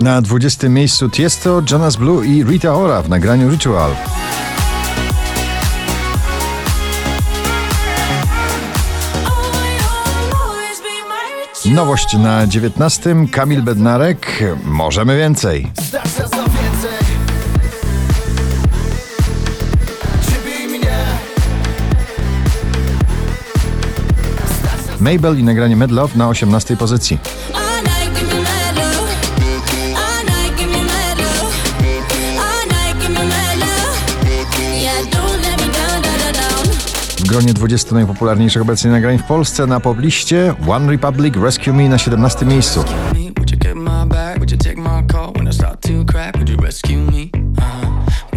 Na 20 miejscu Tiesto, Jonas Blue i Rita Ora w nagraniu Ritual. Nowość na 19. Kamil Bednarek. Możemy więcej. Mabel i nagranie Mad Love na 18 pozycji. Gronie 20 najpopularniejszych obecnie nagrań w Polsce na pobliście One Republic Rescue Me na 17 miejscu. Uh,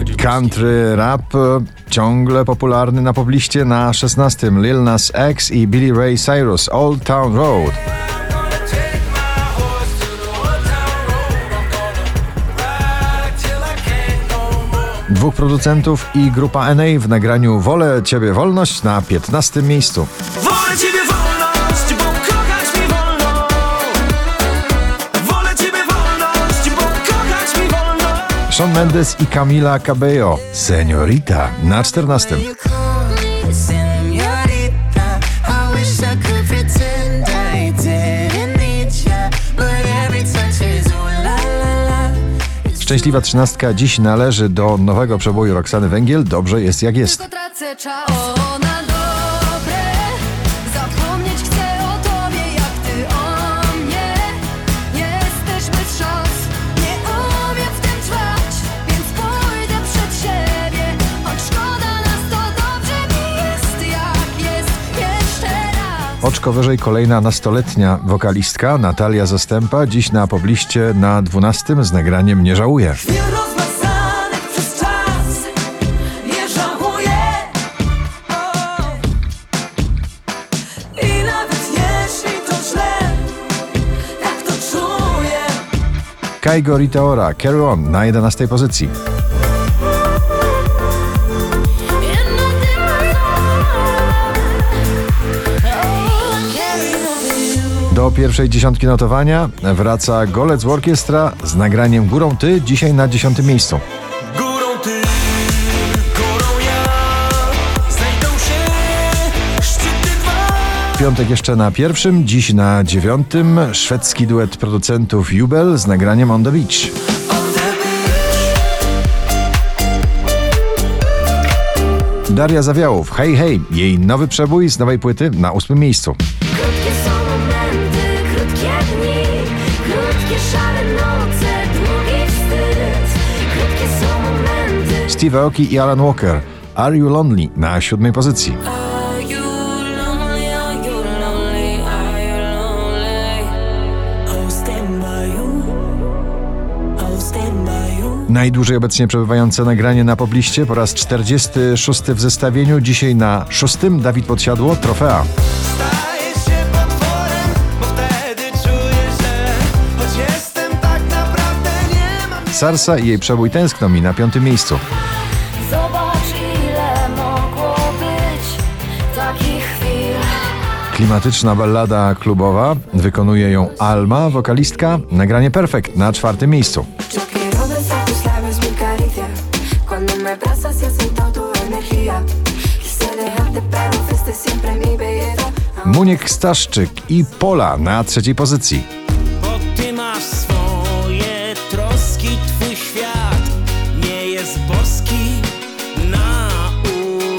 you Country rap e, ciągle popularny na pobliście na 16 Lil Nas X i Billy Ray Cyrus Old Town Road. Dwóch producentów i grupa NA w nagraniu Wolę Ciebie Wolność na 15 miejscu. Wolę Ciebie wolność, bo kochać mi wolno Wolę Ciebie wolność, bo kochać mi wolno Shawn Mendes i Camila Cabello Seniorita na 14. Szczęśliwa trzynastka dziś należy do nowego przeboju Roxany Węgiel. Dobrze jest jak jest. Tylko tracę czas O, na Oczko wyżej kolejna nastoletnia wokalistka Natalia Zastępa. Dziś na pobliście na 12 z nagraniem Nie żałuję. Kaigo Ritaora Carry On na 11 pozycji. Do pierwszej dziesiątki notowania wraca Golec Orkiestra z nagraniem Górą Ty dzisiaj na 10 miejscu. Górą ty, górą ja Znajdą się szczyty dwa W piątek jeszcze na pierwszym, dziś na dziewiątym szwedzki duet producentów Jubel z nagraniem On The Beach. Daria Zawiałów, hej hej, jej nowy przebój z nowej płyty na ósmym miejscu. Steve Aoki i Alan Walker, Are You Lonely na siódmej pozycji. Najdłużej obecnie przebywające nagranie na pobliście po raz 46 w zestawieniu. Dzisiaj na szóstym Dawid Podsiadło, trofea. Sarsa i jej przebój Tęskno mi na piątym miejscu. Zobacz, ile mogło być takich chwil. Klimatyczna ballada klubowa, wykonuje ją Alma, wokalistka, nagranie Perfekt na czwartym miejscu. Y. Muniek Staszczyk i Pola na trzeciej pozycji. Jest boski na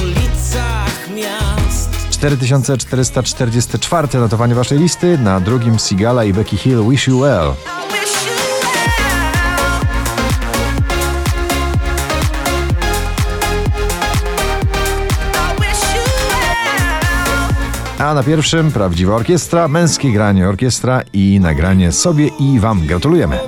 ulicach miast. 4444 notowanie waszej listy, na drugim Sigala i Becky Hill Wish You Well. A na pierwszym prawdziwa orkiestra, męskie granie orkiestra i nagranie sobie i wam gratulujemy.